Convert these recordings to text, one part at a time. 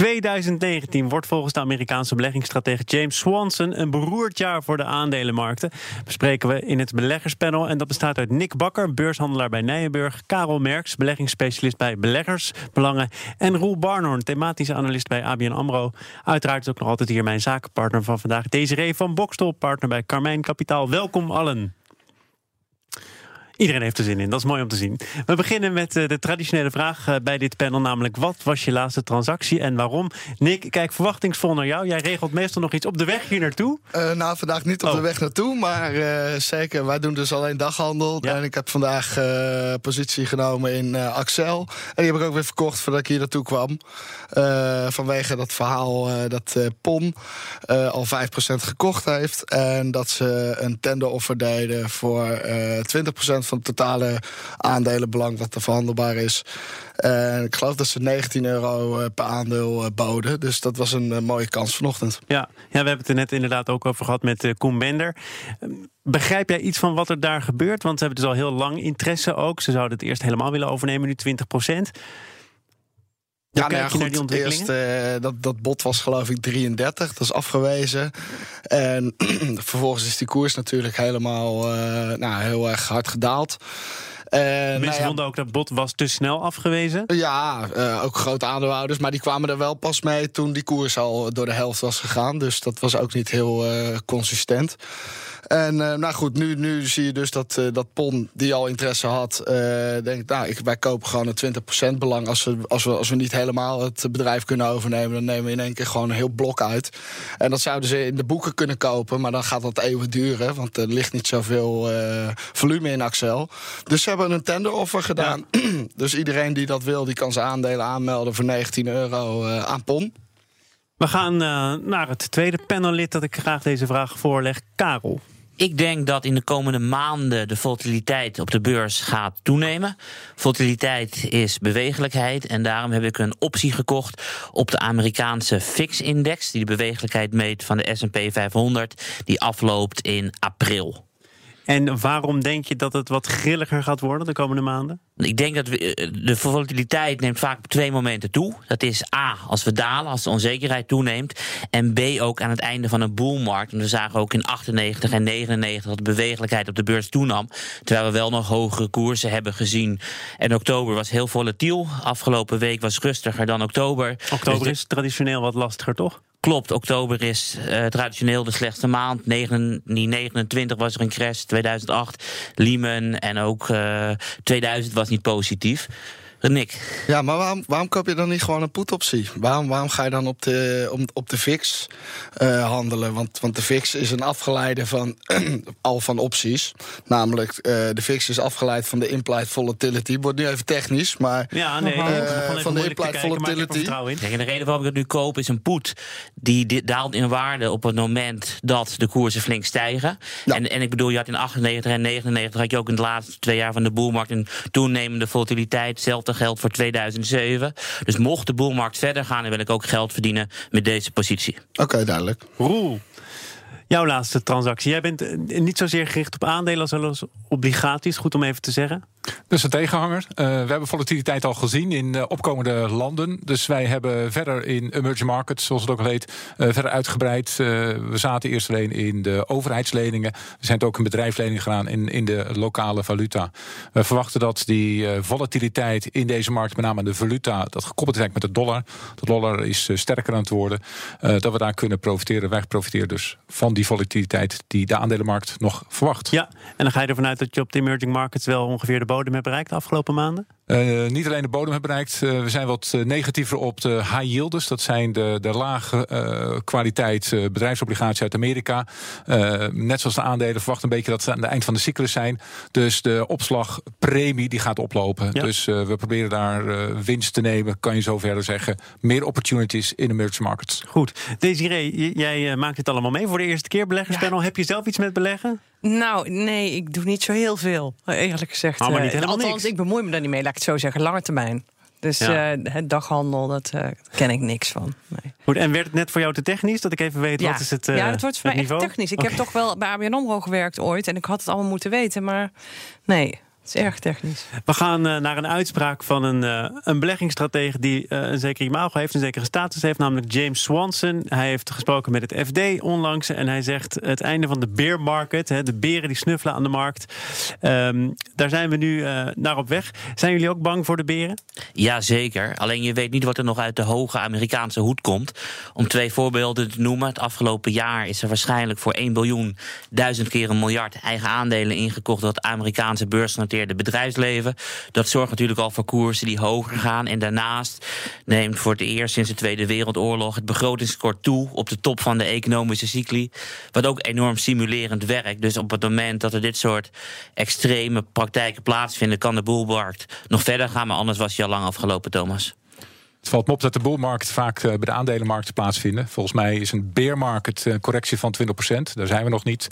2019 wordt volgens de Amerikaanse beleggingsstratege James Swanson een beroerd jaar voor de aandelenmarkten. Bespreken we in het beleggerspanel. En dat bestaat uit Nick Bakker, beurshandelaar bij Nijenburg, Karel Merks, beleggingsspecialist bij Beleggersbelangen en Roel Barnhorn, thematische analist bij ABN Amro. Uiteraard is ook nog altijd hier mijn zakenpartner van vandaag, Desiree van Bokstel, partner bij Carmijn Kapitaal. Welkom allen. Iedereen heeft er zin in, dat is mooi om te zien. We beginnen met eh, de traditionele vraag eh, bij dit panel, namelijk wat was je laatste transactie en waarom? Nick, kijk verwachtingsvol naar jou. Jij regelt meestal nog iets op de weg hier naartoe. Uh, nou, vandaag niet op de Oh. weg naartoe, maar zeker. Wij doen dus alleen daghandel. Ja. En ik heb vandaag positie genomen in Axel. En die heb ik ook weer verkocht voordat ik hier naartoe kwam. Eh, vanwege dat verhaal eh, dat eh, PON eh, al 5% gekocht heeft. En dat ze een tenderoffer deden voor eh 20% van totale aandelenbelang wat er verhandelbaar is. En ik geloof dat ze 19 euro eh, per aandeel eh, boden. Dus dat was een eh, mooie kans vanochtend. Ja. ja, we hebben het er net inderdaad ook over gehad met Koen Bender. Ehm, Begrijp jij iets van wat er daar gebeurt? Want ze hebben dus al heel lang interesse ook. Ze zouden het eerst helemaal willen overnemen, nu 20 procent. Hoe nou je naar die ontwikkelingen? Eerst, eh, dat, dat bod was geloof ik 33, dat is afgewezen. En vervolgens is die koers natuurlijk helemaal eh, nou, heel erg hard gedaald. En, Mensen nou ja, vonden ook dat bot was te snel afgewezen. ja, eh, ook grote aandeelhouders, maar die kwamen er wel pas mee toen die koers al door de helft was gegaan. Dus dat was ook niet heel consistent. En eh, nou goed, nu, nu zie je dus dat, eh, dat PON, die al interesse had, eh, denkt, nou, ik, wij kopen gewoon een 20% belang. Als we, als, we, als we niet helemaal het bedrijf kunnen overnemen, dan nemen we in één keer gewoon een heel blok uit. En dat zouden ze in de boeken kunnen kopen, maar dan gaat dat eeuwig duren, want er ligt niet zoveel eh, volume in Axel. Dus ze hebben een tenderoffer gedaan. dus iedereen die dat wil, die kan zijn aandelen aanmelden voor 19 euro aan PON. We gaan eh, naar het tweede panellid dat ik graag deze vraag voorleg. Karel. Ik denk dat in de komende maanden de volatiliteit op de beurs gaat toenemen. Volatiliteit is bewegelijkheid en daarom heb ik een optie gekocht op de Amerikaanse VIX-index, die de bewegelijkheid meet van de S&P 500, die afloopt in april. En waarom denk je dat het wat grilliger gaat worden de komende maanden? Ik denk dat we, eh, de volatiliteit neemt vaak op twee momenten toe. Dat is A, als we dalen, als de onzekerheid toeneemt. En B, ook aan het einde van een boelmarkt. We zagen ook in 98 en 99 dat de bewegelijkheid op de beurs toenam. Terwijl we wel nog hogere koersen hebben gezien. En oktober was heel volatiel. Afgelopen week was rustiger dan oktober. Oktober Dus is traditioneel wat lastiger, toch? Klopt, oktober is eh, traditioneel de slechtste maand. Negen, die 29 was er een crash, 2008, Lehman en ook eh 2000 was niet positief. Nick, Ja, maar waarom, waarom koop je dan niet gewoon een put-optie? Waarom, waarom ga je dan op de, om, op de VIX eh, handelen? Want, want de VIX is een afgeleide van al van opties. Namelijk, eh, de VIX is afgeleid van de implied volatility. Wordt nu even technisch, maar Ja, nee. Even van de implied kijken, volatility. vertrouwen in. Kijk, en de reden waarom ik het nu koop is een put die di- daalt in waarde op het moment dat de koersen flink stijgen. Ja. En, en ik bedoel, je had in 98 en 99 had je ook in de laatste twee jaar van de boelmarkt een toenemende volatiliteit. Hetzelfde geldt voor 2007. Dus mocht de boelmarkt verder gaan, dan wil ik ook geld verdienen met deze positie. oké, duidelijk. Roel, jouw laatste transactie. Jij bent eh, niet zozeer gericht op aandelen als wel als obligaties. Goed om even te zeggen. Dus een tegenhanger. Eh, we hebben volatiliteit al gezien in eh, opkomende landen. Dus wij hebben verder in emerging markets, zoals het ook al heet, eh, verder uitgebreid. We zaten eerst alleen in de overheidsleningen. We zijn het ook in bedrijfsleningen gedaan in, in de lokale valuta. We verwachten dat die volatiliteit in deze markt, met name aan de valuta, dat gekoppeld is met de dollar. De dollar is sterker aan het worden. dat we daar kunnen profiteren. Wij profiteren dus van die volatiliteit die de aandelenmarkt nog verwacht. Ja, en dan ga je ervan uit dat je op de emerging markets wel ongeveer de bodem hebt bereikt de afgelopen maanden? Eh, niet alleen de bodem hebben bereikt. eh, we zijn wat eh, negatiever op de high yielders. Dat zijn de, de lage eh, kwaliteit eh, bedrijfsobligaties uit Amerika. Eh, net zoals de aandelen verwachten een beetje dat ze aan het eind van de cyclus zijn. Dus de opslagpremie die gaat oplopen. Ja. Dus eh, we proberen daar eh, winst te nemen, kan je zo verder zeggen. Meer opportunities in emerging markets. Goed. Desiree, jij maakt dit allemaal mee voor de eerste keer. Beleggerspanel, heb je zelf iets met beleggen? Nou, nee, ik doe niet zo heel veel, eerlijk gezegd. Oh, maar niet helemaal Althans, niks. ik bemoei me daar niet mee, laat ik het zo zeggen, lange termijn. Dus Ja. eh, het daghandel, dat eh, ken ik niks van. Nee. Goed, en werd het net voor jou te technisch? Dat ik even weet, wat is het eh, ja, het wordt voor het mij echt technisch. Ik heb toch wel bij ABN AMRO gewerkt ooit en ik had het allemaal moeten weten, maar nee. Is erg technisch. We gaan uh, naar een uitspraak van een, uh, een beleggingsstratege die uh, een zeker imago heeft, een zekere status heeft, namelijk James Swanson. Hij heeft gesproken met het FD onlangs en hij zegt het einde van de bear market, hè, de beren die snuffelen aan de markt. Um, daar zijn we nu naar op weg. Zijn jullie ook bang voor de beren? Ja, zeker. Alleen je weet niet wat er nog uit de hoge Amerikaanse hoed komt. Om twee voorbeelden te noemen. Het afgelopen jaar is er waarschijnlijk voor 1 biljoen duizend keer een miljard eigen aandelen ingekocht door het Amerikaanse beursgenoteerde bedrijfsleven. Dat zorgt natuurlijk al voor koersen die hoger gaan. En daarnaast neemt voor het eerst sinds de Tweede Wereldoorlog het begrotingskort toe op de top van de economische cycli. Wat ook enorm stimulerend werkt. Dus op het moment dat er dit soort extreme praktijken plaatsvinden, kan de boelmarkt nog verder gaan. Maar anders was hij al lang afgelopen, Thomas. Het valt me op dat de boelmarkt vaak eh, bij de aandelenmarkt plaatsvinden. Volgens mij is een beermarkt een correctie van 20%. Daar zijn we nog niet.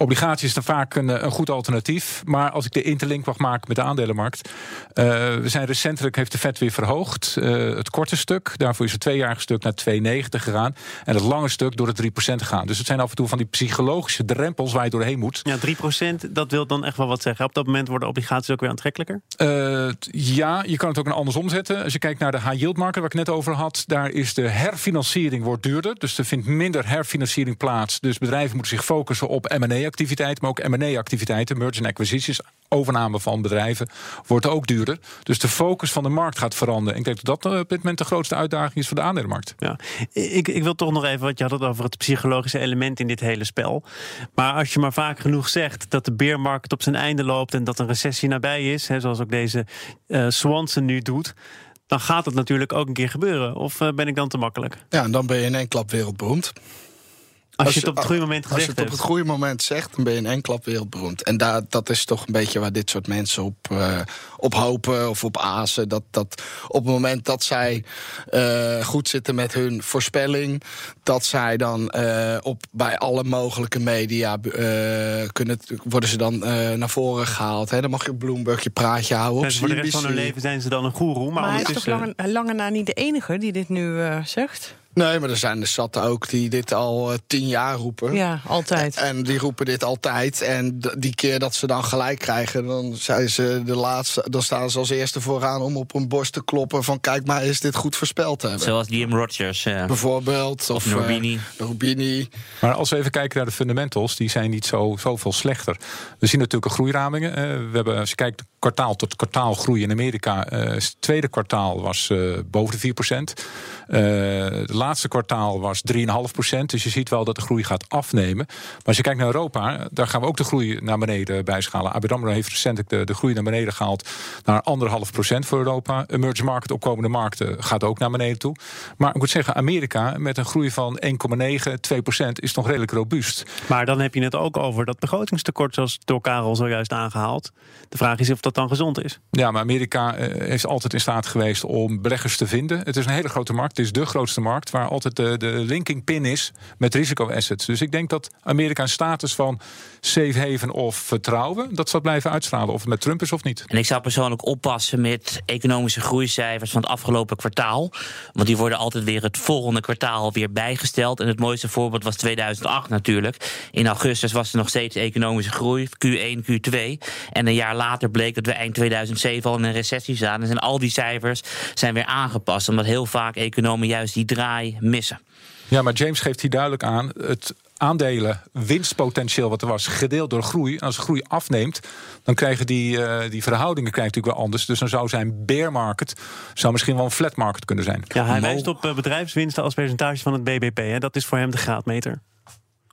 Obligaties is dan vaak een, eh, een, goed alternatief. Maar als ik de interlink mag maken met de aandelenmarkt. Uh, we zijn recentelijk, heeft de vet weer verhoogd. Uh, het korte stuk, daarvoor is het tweejarige stuk naar 2,90 gegaan. En het lange stuk door de 3% gegaan. Dus het zijn af en toe van die psychologische drempels waar je doorheen moet. Ja, 3% dat wil dan echt wel wat zeggen. Op dat moment worden obligaties ook weer aantrekkelijker? Uh, ja, je kan het ook een andersom zetten. Als je kijkt naar de high yield market waar ik net over had. Daar is de herfinanciering wordt duurder. Dus er vindt minder herfinanciering plaats. Dus bedrijven moeten zich focussen op M&A activiteiten, maar ook M&A-activiteiten, mergers en acquisitions, overname van bedrijven, wordt ook duurder. Dus de focus van de markt gaat veranderen. En ik denk dat dat eh, op dit moment de grootste uitdaging is voor de aandelenmarkt. Ja, ik, ik wil toch nog even, wat je had het over het psychologische element in dit hele spel. Maar als je maar vaak genoeg zegt dat de beermarkt op zijn einde loopt en dat een recessie nabij is, hè, zoals ook deze uh, Swanson nu doet dan gaat het natuurlijk ook een keer gebeuren. Of uh, ben ik dan te makkelijk? Ja, en dan ben je in één klap wereldberoemd. Als, je het op het goede moment gezegd Als je het op het goede moment zegt, dan ben je in één klap wereldberoemd. En daar, dat is toch een beetje waar dit soort mensen op, uh, op hopen of op azen. Dat, dat op het moment dat zij uh, goed zitten met hun voorspelling, dat zij dan uh, op, bij alle mogelijke media kunnen, worden ze dan naar voren gehaald. Hè? Dan mag je op Bloomberg je praatje houden. Dus voor de rest van hun leven zijn ze dan een goeroe. Maar, maar hij is toch lange, lange na niet de enige die dit nu zegt? Nee, maar er zijn er zat ook die dit al uh, tien jaar roepen. Ja, altijd. En, en, die roepen dit altijd. En die keer dat ze dan gelijk krijgen, dan zijn ze de laatste. Dan staan ze als eerste vooraan om op hun borst te kloppen van kijk maar, is dit goed voorspeld hebben. Zoals Liam Rogers. Uh, Bijvoorbeeld. Of, of. Uh, Maar als we even kijken naar de fundamentals, die zijn niet zo, zoveel slechter. We zien natuurlijk groeiramingen. we hebben, als je kijkt kwartaal tot kwartaal groei in Amerika. het tweede kwartaal was boven de 4 procent. de laatste kwartaal was 3,5 procent. Dus je ziet wel dat de groei gaat afnemen. Maar als je kijkt naar Europa, daar gaan we ook de groei naar beneden bijschalen. ABN heeft recentelijk de, de groei naar beneden gehaald naar 1,5 procent voor Europa. Emerging market, opkomende markten, gaat ook naar beneden toe. Maar ik moet zeggen, Amerika met een groei van 1,9, 2 procent is nog redelijk robuust. Maar dan heb je het ook over dat begrotingstekort, zoals door Karel zojuist aangehaald. De vraag is of dat dan gezond is. Ja, maar Amerika is altijd in staat geweest om beleggers te vinden. Het is een hele grote markt. Het is de grootste markt waar altijd de, de linking pin is met risico-assets. Dus ik denk dat Amerika een status van safe haven of vertrouwen... dat zal blijven uitstralen, of het met Trump is of niet. En ik zou persoonlijk oppassen met economische groeicijfers van het afgelopen kwartaal. Want die worden altijd weer het volgende kwartaal weer bijgesteld. En het mooiste voorbeeld was 2008 natuurlijk. In augustus was er nog steeds economische groei, Q1, Q2. En een jaar later bleek dat we eind 2007 al in een recessie zaten. En al die cijfers zijn weer aangepast. Omdat heel vaak economen juist die draai missen. Ja, maar James geeft hier duidelijk aan. Het aandelen winstpotentieel wat er was, gedeeld door groei. En als groei afneemt, dan krijgen die, uh, die verhoudingen krijgen natuurlijk wel anders. Dus dan zou zijn bear market zou misschien wel een flat market kunnen zijn. Ja, hij wijst op uh, bedrijfswinsten als percentage van het BBP. Hè? Dat is voor hem de graadmeter.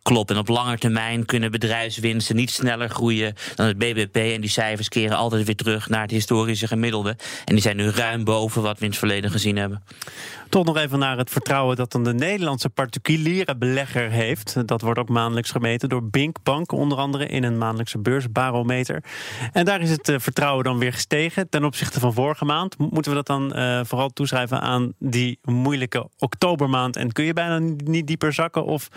Klopt. En op lange termijn kunnen bedrijfswinsten niet sneller groeien dan het BBP. En die cijfers keren altijd weer terug naar het historische gemiddelde. En die zijn nu ruim boven wat we in het verleden gezien hebben. Toch nog even naar het vertrouwen dat dan de Nederlandse particuliere belegger heeft. Dat wordt ook maandelijks gemeten door Bink Bank, onder andere in een maandelijkse beursbarometer. En daar is het eh, vertrouwen dan weer gestegen ten opzichte van vorige maand. Moeten we dat dan uh, vooral toeschrijven aan die moeilijke oktobermaand? En kun je bijna niet dieper zakken? Of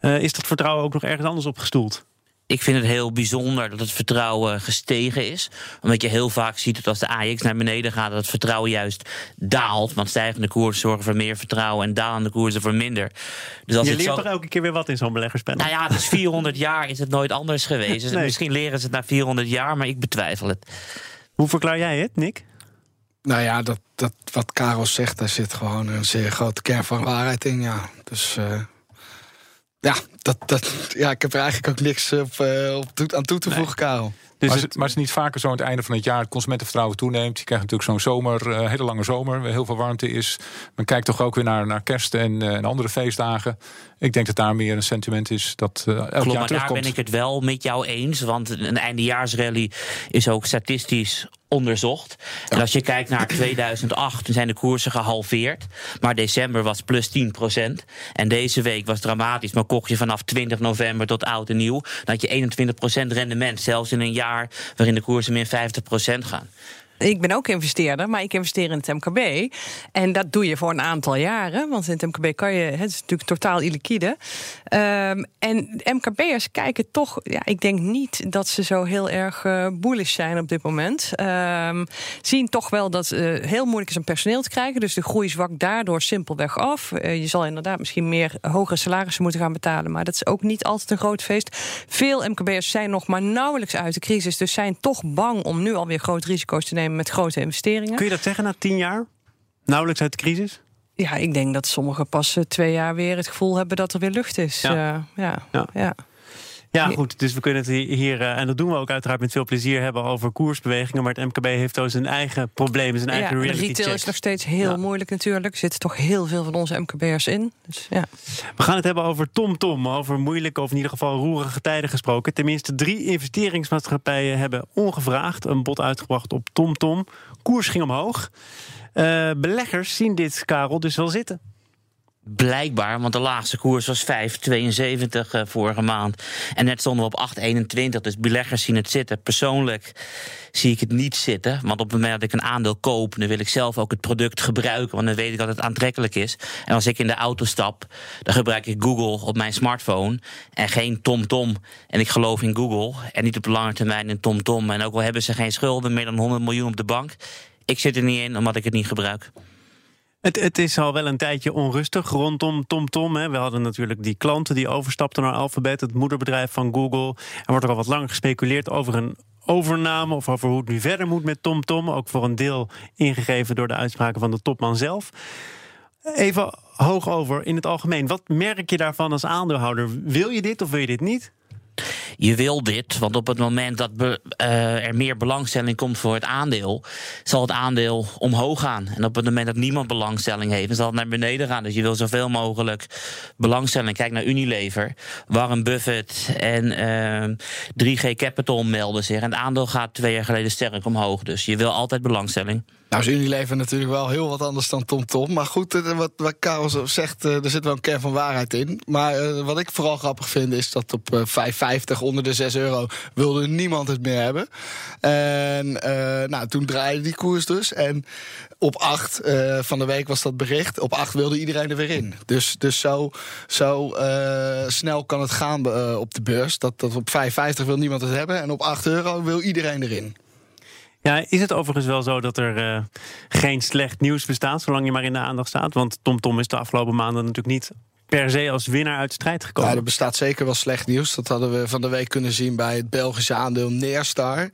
uh, is dat vertrouwen ook nog ergens anders op gestoeld? ik vind het heel bijzonder dat het vertrouwen gestegen is. Omdat je heel vaak ziet dat als de AX naar beneden gaat, dat het vertrouwen juist daalt. Want stijgende koersen zorgen voor meer vertrouwen en dalende koersen voor minder. Dus als je leert toch elke keer weer wat in zo'n beleggerspanel? Nou ja, dus 400 jaar is het nooit anders geweest. Dus misschien leren ze het na 400 jaar, maar ik betwijfel het. Hoe verklaar jij het, Nick? Nou ja, dat, dat, wat Karel zegt, daar zit gewoon een zeer grote kern van waarheid in. Ja. Dus uh, ja, dat, dat, ja, ik heb er eigenlijk ook niks op, uh, op aan toe te voegen, nee. Karel. Dus maar, is het, maar is het niet vaker zo aan het einde van het jaar het consumentenvertrouwen toeneemt? Je krijgt natuurlijk zo'n zomer, uh, hele lange zomer, waar heel veel warmte is. Men kijkt toch ook weer naar, naar kerst en, uh, en andere feestdagen. Ik denk dat daar meer een sentiment is dat uh, elk Klopt, jaar maar terugkomt. daar ben ik het wel met jou eens. Want een eindejaarsrally is ook statistisch onderzocht. Ja. En als je kijkt naar 2008, toen zijn de koersen gehalveerd. Maar december was plus 10% En deze week was dramatisch. Maar kocht je vanaf 20 november tot oud en nieuw... dan had je 21% rendement. Zelfs in een jaar waarin de koersen min 50% gaan. Ik ben ook investeerder, maar ik investeer in het MKB. En dat doe je voor een aantal jaren. Want in het MKB kan je, het is natuurlijk totaal illiquide. Um, en MKB'ers kijken toch, ja, ik denk niet dat ze zo heel erg uh, bullish zijn op dit moment. Um, zien toch wel dat het uh, heel moeilijk is om personeel te krijgen. Dus de groei zwakt daardoor simpelweg af. Uh, je zal inderdaad misschien meer hogere salarissen moeten gaan betalen. Maar dat is ook niet altijd een groot feest. Veel MKB'ers zijn nog maar nauwelijks uit de crisis. Dus zijn toch bang om nu alweer grote risico's te nemen met grote investeringen. Kun je dat zeggen na tien jaar? Nauwelijks uit de crisis? Ja, ik denk dat sommigen pas uh, twee jaar weer het gevoel hebben dat er weer lucht is. Ja, uh, ja, ja. ja. Ja, goed. Dus we kunnen het hier, uh, en dat doen we ook uiteraard met veel plezier, hebben over koersbewegingen. Maar het MKB heeft ook zijn eigen problemen, zijn eigen ja, reality retail is nog steeds heel ja. moeilijk natuurlijk. Er zitten toch heel veel van onze MKB'ers in. Dus, ja. We gaan het hebben over TomTom. Tom, over moeilijke of in ieder geval roerige tijden gesproken. Tenminste, drie investeringsmaatschappijen hebben ongevraagd een bod uitgebracht op TomTom. Tom. Koers ging omhoog. Uh, beleggers zien dit, Karel, dus wel zitten. Blijkbaar, want de laagste koers was 5,72 uh, vorige maand. En net stonden we op 8,21. Dus beleggers zien het zitten. Persoonlijk zie ik het niet zitten. Want op het moment dat ik een aandeel koop, dan wil ik zelf ook het product gebruiken. Want dan weet ik dat het aantrekkelijk is. En als ik in de auto stap, dan gebruik ik Google op mijn smartphone. En geen TomTom. -tom. En ik geloof in Google. En niet op lange termijn in TomTom. -tom. En ook al hebben ze geen schulden, meer dan 100 miljoen op de bank. Ik zit er niet in, omdat ik het niet gebruik. Het, is al wel een tijdje onrustig rondom TomTom. Tom, We hadden natuurlijk die klanten die overstapten naar Alphabet, het moederbedrijf van Google. Er wordt er al wat langer gespeculeerd over een overname of over hoe het nu verder moet met TomTom. Tom. Ook voor een deel ingegeven door de uitspraken van de topman zelf. Even hoog over in het algemeen. Wat merk je daarvan als aandeelhouder? Wil je dit of wil je dit niet? Je wil dit, want op het moment dat be, uh, er meer belangstelling komt voor het aandeel, zal het aandeel omhoog gaan. En op het moment dat niemand belangstelling heeft, zal het naar beneden gaan. Dus je wil zoveel mogelijk belangstelling. Kijk naar Unilever. Warren Buffett en uh, 3G Capital melden zich. En het aandeel gaat twee jaar geleden sterk omhoog. Dus je wil altijd belangstelling. Nou is Unilever natuurlijk wel heel wat anders dan TomTom. Tom. Maar goed, wat, wat Karel zegt, er zit wel een kern van waarheid in. Maar uh, wat ik vooral grappig vind, is dat op uh, 5,50 onder de 6 euro wilde niemand het meer hebben. En nou, toen draaide die koers dus. En op 8 uh, van de week was dat bericht. Op 8 wilde iedereen er weer in. Dus, dus zo, zo snel kan het gaan op de beurs. Dat, dat op 5,50 wil niemand het hebben. En op 8 euro wil iedereen erin. Ja, is het overigens wel zo dat er uh, geen slecht nieuws bestaat, zolang je maar in de aandacht staat? Want TomTom Tom is de afgelopen maanden natuurlijk niet per se als winnaar uit de strijd gekomen. Ja, er bestaat zeker wel slecht nieuws. Dat hadden we van de week kunnen zien bij het Belgische aandeel Neerstar.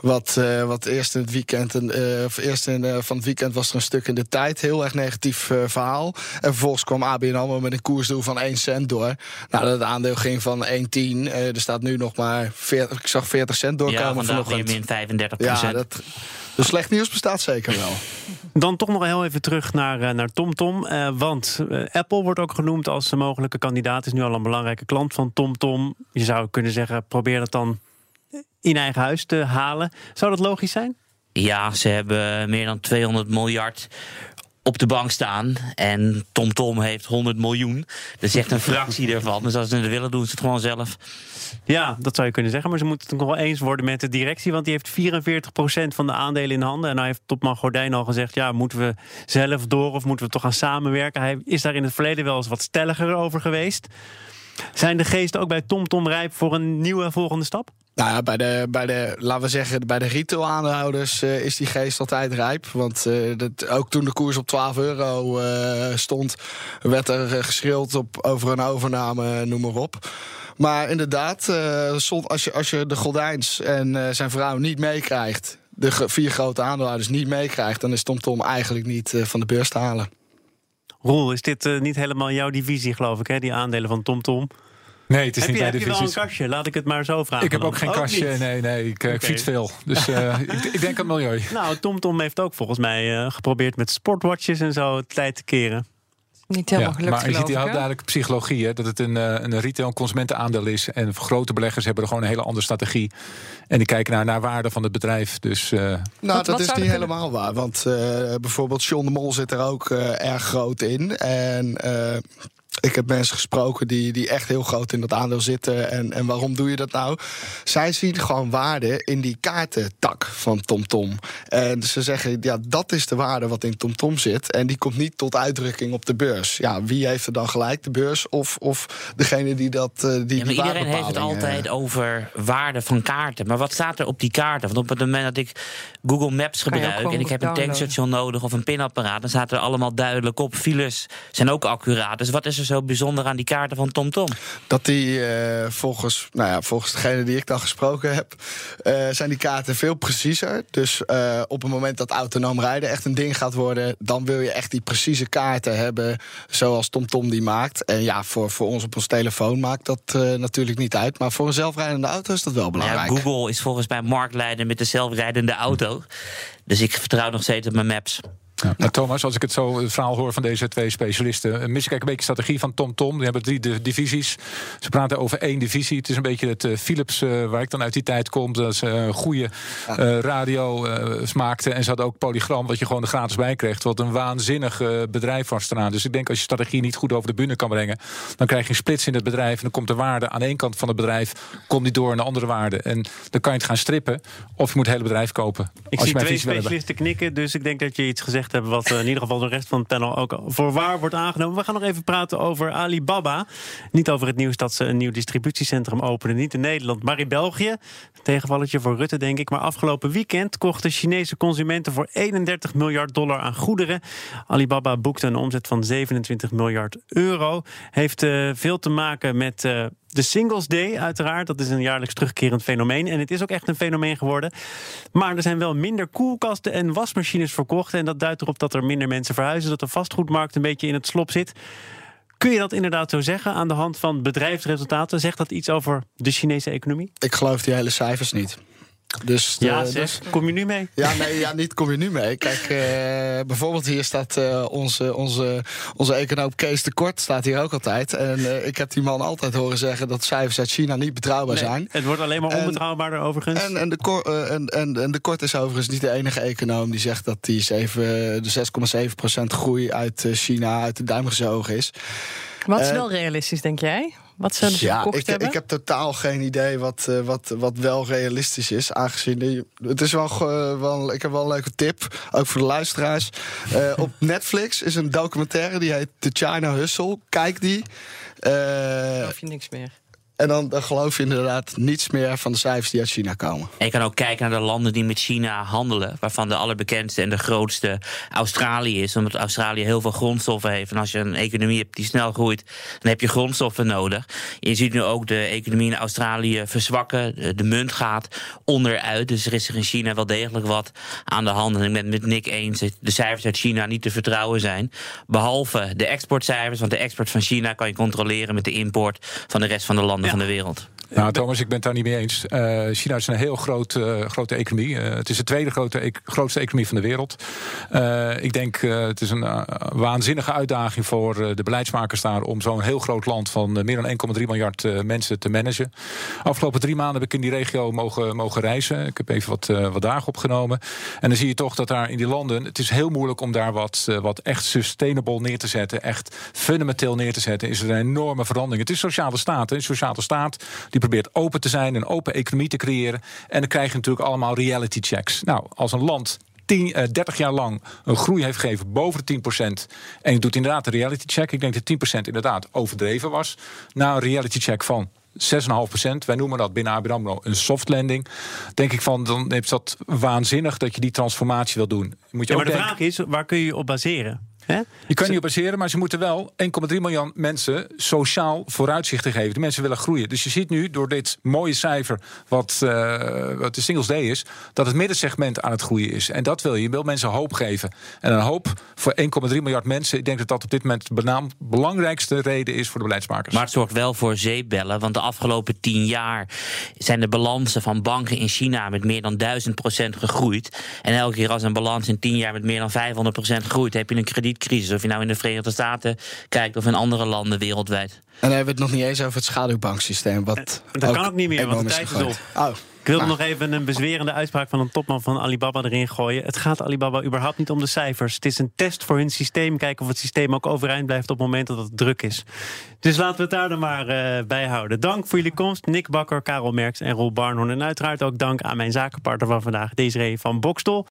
Wat, uh, wat eerst in het weekend, uh, of eerst in, uh, van het weekend was er een stuk in de tijd. Heel erg negatief verhaal. En vervolgens kwam ABN AMRO met een koersdoel van 1 cent door. Nou, dat aandeel ging van 1,10. er staat nu nog maar 40, ik zag 40 cent doorkomen. Ja, vandaag weer min 35 Ja, dat, dus slecht nieuws bestaat zeker wel. Dan toch nog heel even terug naar, naar TomTom. Tom, uh, want uh, Apple wordt ook genoemd als een mogelijke kandidaat. Is nu al een belangrijke klant van TomTom. Tom. Je zou kunnen zeggen, probeer dat dan in eigen huis te halen. Zou dat logisch zijn? Ja, ze hebben meer dan 200 miljard op de bank staan. En TomTom Tom heeft 100 miljoen. Dat is echt een fractie ervan. Dus als ze het willen, doen ze het gewoon zelf. Ja, dat zou je kunnen zeggen. Maar ze moeten het nog wel eens worden met de directie. Want die heeft 44% van de aandelen in handen. En nou heeft topman Gordijn al gezegd... ja, moeten we zelf door of moeten we toch gaan samenwerken? Hij is daar in het verleden wel eens wat stelliger over geweest. Zijn de geesten ook bij TomTom rijp voor een nieuwe volgende stap? Nou ja, bij de, bij de, laten we zeggen, bij de retail-aandeelhouders uh, is die geest altijd rijp. Want uh, dat, ook toen de koers op 12 euro uh, stond, werd er geschreeuwd op, over een overname, noem maar op. Maar inderdaad, als, je, als je de Goldijns en zijn vrouw niet meekrijgt, de vier grote aandeelhouders niet meekrijgt, dan is TomTom Tom eigenlijk niet van de beurs te halen. Roel, is dit niet helemaal jouw divisie, geloof ik, hè? die aandelen van TomTom? Tom? Nee, het is heb niet je, bij de Heb je wel een kastje? Laat ik het maar zo vragen. Ik heb ook geen kastje. Nee, nee, ik, ik fiets veel. Dus uh, ik, ik, denk aan het milieu. Nou, TomTom Tom heeft ook volgens mij uh, geprobeerd met sportwatches en zo tijd te keren. Niet helemaal ja, gelukt, Maar je ziet heel duidelijk psychologie. Hè, dat het een, een retail- consumentenaandeel is. En grote beleggers hebben er gewoon een hele andere strategie. En die kijken naar, naar waarde van het bedrijf. Dus, uh, nou, wat, dat wat is niet helemaal waar. Want uh, bijvoorbeeld John de Mol zit er ook erg groot in. En ik heb mensen gesproken die, die echt heel groot in dat aandeel zitten. En, en waarom doe je dat nou? Zij zien gewoon waarde in die kaartentak van TomTom. Tom. En ze zeggen, ja, dat is de waarde wat in TomTom Tom zit. En die komt niet tot uitdrukking op de beurs. Ja, wie heeft er dan gelijk? De beurs of, of degene die dat uh, die, ja, maar Iedereen heeft het altijd over waarde van kaarten. Maar wat staat er op die kaarten? Want op het moment dat ik Google Maps gebruik... en ik heb een tankstation nodig of een pinapparaat... dan staat er allemaal duidelijk op. Files zijn ook accuraat. Dus wat is er zo bijzonder aan die kaarten van TomTom? Tom? Dat die uh, volgens, nou ja, volgens degene die ik dan gesproken heb, uh, zijn die kaarten veel preciezer. Dus uh, op het moment dat autonoom rijden echt een ding gaat worden, dan wil je echt die precieze kaarten hebben, zoals TomTom Tom die maakt. En ja, voor, voor ons op ons telefoon maakt dat natuurlijk niet uit. Maar voor een zelfrijdende auto is dat wel belangrijk. Ja, Google is volgens mij marktleider met de zelfrijdende auto. Dus ik vertrouw nog steeds op mijn maps. Ja. Nou, Thomas, als ik het zo het verhaal hoor van deze twee specialisten, eh, mis ik een beetje de strategie van TomTom. Tom. Die hebben drie divisies. Ze praten over één divisie. Het is een beetje het uh, Philips uh, waar ik dan uit die tijd kom. Dat ze een goede uh, radio smaakten. En ze hadden ook Polygram, wat je gewoon er gratis bij kreeg. Wat een waanzinnig bedrijf was eraan. Dus ik denk als je strategie niet goed over de bühne kan brengen, dan krijg je een splits in het bedrijf. En dan komt de waarde aan één kant van het bedrijf, komt niet door een andere waarde. En dan kan je het gaan strippen. Of je moet het hele bedrijf kopen. Ik als zie twee specialisten knikken, dus ik denk dat je iets gezegd hebben wat uh, in ieder geval de rest van het panel ook voor waar wordt aangenomen. We gaan nog even praten over Alibaba. Niet over het nieuws dat ze een nieuw distributiecentrum openen. Niet in Nederland, maar in België. Tegenvalletje voor Rutte, denk ik. Maar afgelopen weekend kochten Chinese consumenten voor 31 miljard dollar aan goederen. Alibaba boekte een omzet van 27 miljard euro. Heeft uh, veel te maken met. Uh, de Singles Day, uiteraard. Dat is een jaarlijks terugkerend fenomeen. En het is ook echt een fenomeen geworden. Maar er zijn wel minder koelkasten en wasmachines verkocht. En dat duidt erop dat er minder mensen verhuizen. Dat de vastgoedmarkt een beetje in het slop zit. Kun je dat inderdaad zo zeggen aan de hand van bedrijfsresultaten? Zegt dat iets over de Chinese economie? Ik geloof die hele cijfers niet. Dus ja, dus, kom je nu mee? Ja, nee, ja, niet kom je nu mee. Kijk, uh, bijvoorbeeld hier staat uh, onze, onze, onze econoom Kees de Kort, staat hier ook altijd. En uh, ik heb die man altijd horen zeggen dat cijfers uit China niet betrouwbaar nee, zijn. Het wordt alleen maar onbetrouwbaarder overigens. En, en, de Kort, en, en, en de Kort is overigens niet de enige econoom die zegt dat die 7, de 6,7% groei uit China uit de duim gezogen is. Wat is wel realistisch, denk jij? Wat ze ja, ik, hebben? ik heb totaal geen idee wat, uh, wat, wat wel realistisch is. Aangezien het is wel, wel. Ik heb wel een leuke tip, ook voor de luisteraars. Uh, op Netflix is een documentaire die heet The China Hustle. Kijk die. Uh, of je niks meer. En dan, geloof je inderdaad niets meer van de cijfers die uit China komen. En je kan ook kijken naar de landen die met China handelen. Waarvan de allerbekendste en de grootste Australië is. Omdat Australië heel veel grondstoffen heeft. En als je een economie hebt die snel groeit, dan heb je grondstoffen nodig. Je ziet nu ook de economie in Australië verzwakken. De munt gaat onderuit. Dus er is er in China wel degelijk wat aan de hand. En ik ben het met Nick eens dat de cijfers uit China niet te vertrouwen zijn. Behalve de exportcijfers. Want de export van China kan je controleren met de import van de rest van de landen van de wereld. Nou, Thomas, ik ben het daar niet mee eens. Uh, China is een heel groot, uh, grote economie. Uh, het is de tweede grote, e grootste economie van de wereld. ik denk, het is een waanzinnige uitdaging voor de beleidsmakers daar... om zo'n heel groot land van meer dan 1,3 miljard mensen te managen. Afgelopen drie maanden heb ik in die regio mogen, mogen reizen. Ik heb even wat, wat dagen opgenomen. En dan zie je toch dat daar in die landen... het is heel moeilijk om daar wat, wat echt sustainable neer te zetten. Echt fundamenteel neer te zetten. Is er een enorme verandering. Het is sociale staat. Een sociale staat die probeert open te zijn, een open economie te creëren. En dan krijg je natuurlijk allemaal reality checks. Nou, als een land 10, uh, 30 jaar lang een groei heeft gegeven boven de 10%. En je doet inderdaad een reality check. Ik denk dat 10% inderdaad overdreven was. Na een reality check van 6,5%. Wij noemen dat binnen ABN AMRO een soft landing. Denk ik van, dan is dat waanzinnig dat je die transformatie wil doen. Moet je ja, maar de vraag is, waar kun je op baseren? Je kan niet op baseren, maar ze moeten wel 1,3 miljoen mensen sociaal vooruitzichten geven. Die mensen willen groeien. Dus je ziet nu door dit mooie cijfer, wat, uh, wat de Singles Day is, dat het middensegment aan het groeien is. En dat wil je. Je wil mensen hoop geven. En een hoop voor 1,3 miljard mensen. Ik denk dat dat op dit moment de belangrijkste reden is voor de beleidsmakers. Maar het zorgt wel voor zeepbellen. Want de afgelopen 10 jaar zijn de balansen van banken in China met meer dan 1000% gegroeid. En elke keer als een balans in 10 jaar met meer dan 500% groeit, heb je een krediet crisis. Of je nou in de Verenigde Staten kijkt of in andere landen wereldwijd. En dan hebben we het nog niet eens over het schaduwbanksysteem. Wat dat kan ook niet meer, want de tijd is op. Oh. Ik wil nog even een bezwerende uitspraak van een topman van Alibaba erin gooien. Het gaat Alibaba überhaupt niet om de cijfers. Het is een test voor hun systeem. Kijken of het systeem ook overeind blijft op het moment dat het druk is. Dus laten we het daar dan maar uh, bij houden. Dank voor jullie komst. Nick Bakker, Karel Merks en Roel Barnhorn. En uiteraard ook dank aan mijn zakenpartner van vandaag, Desiree van Bokstol.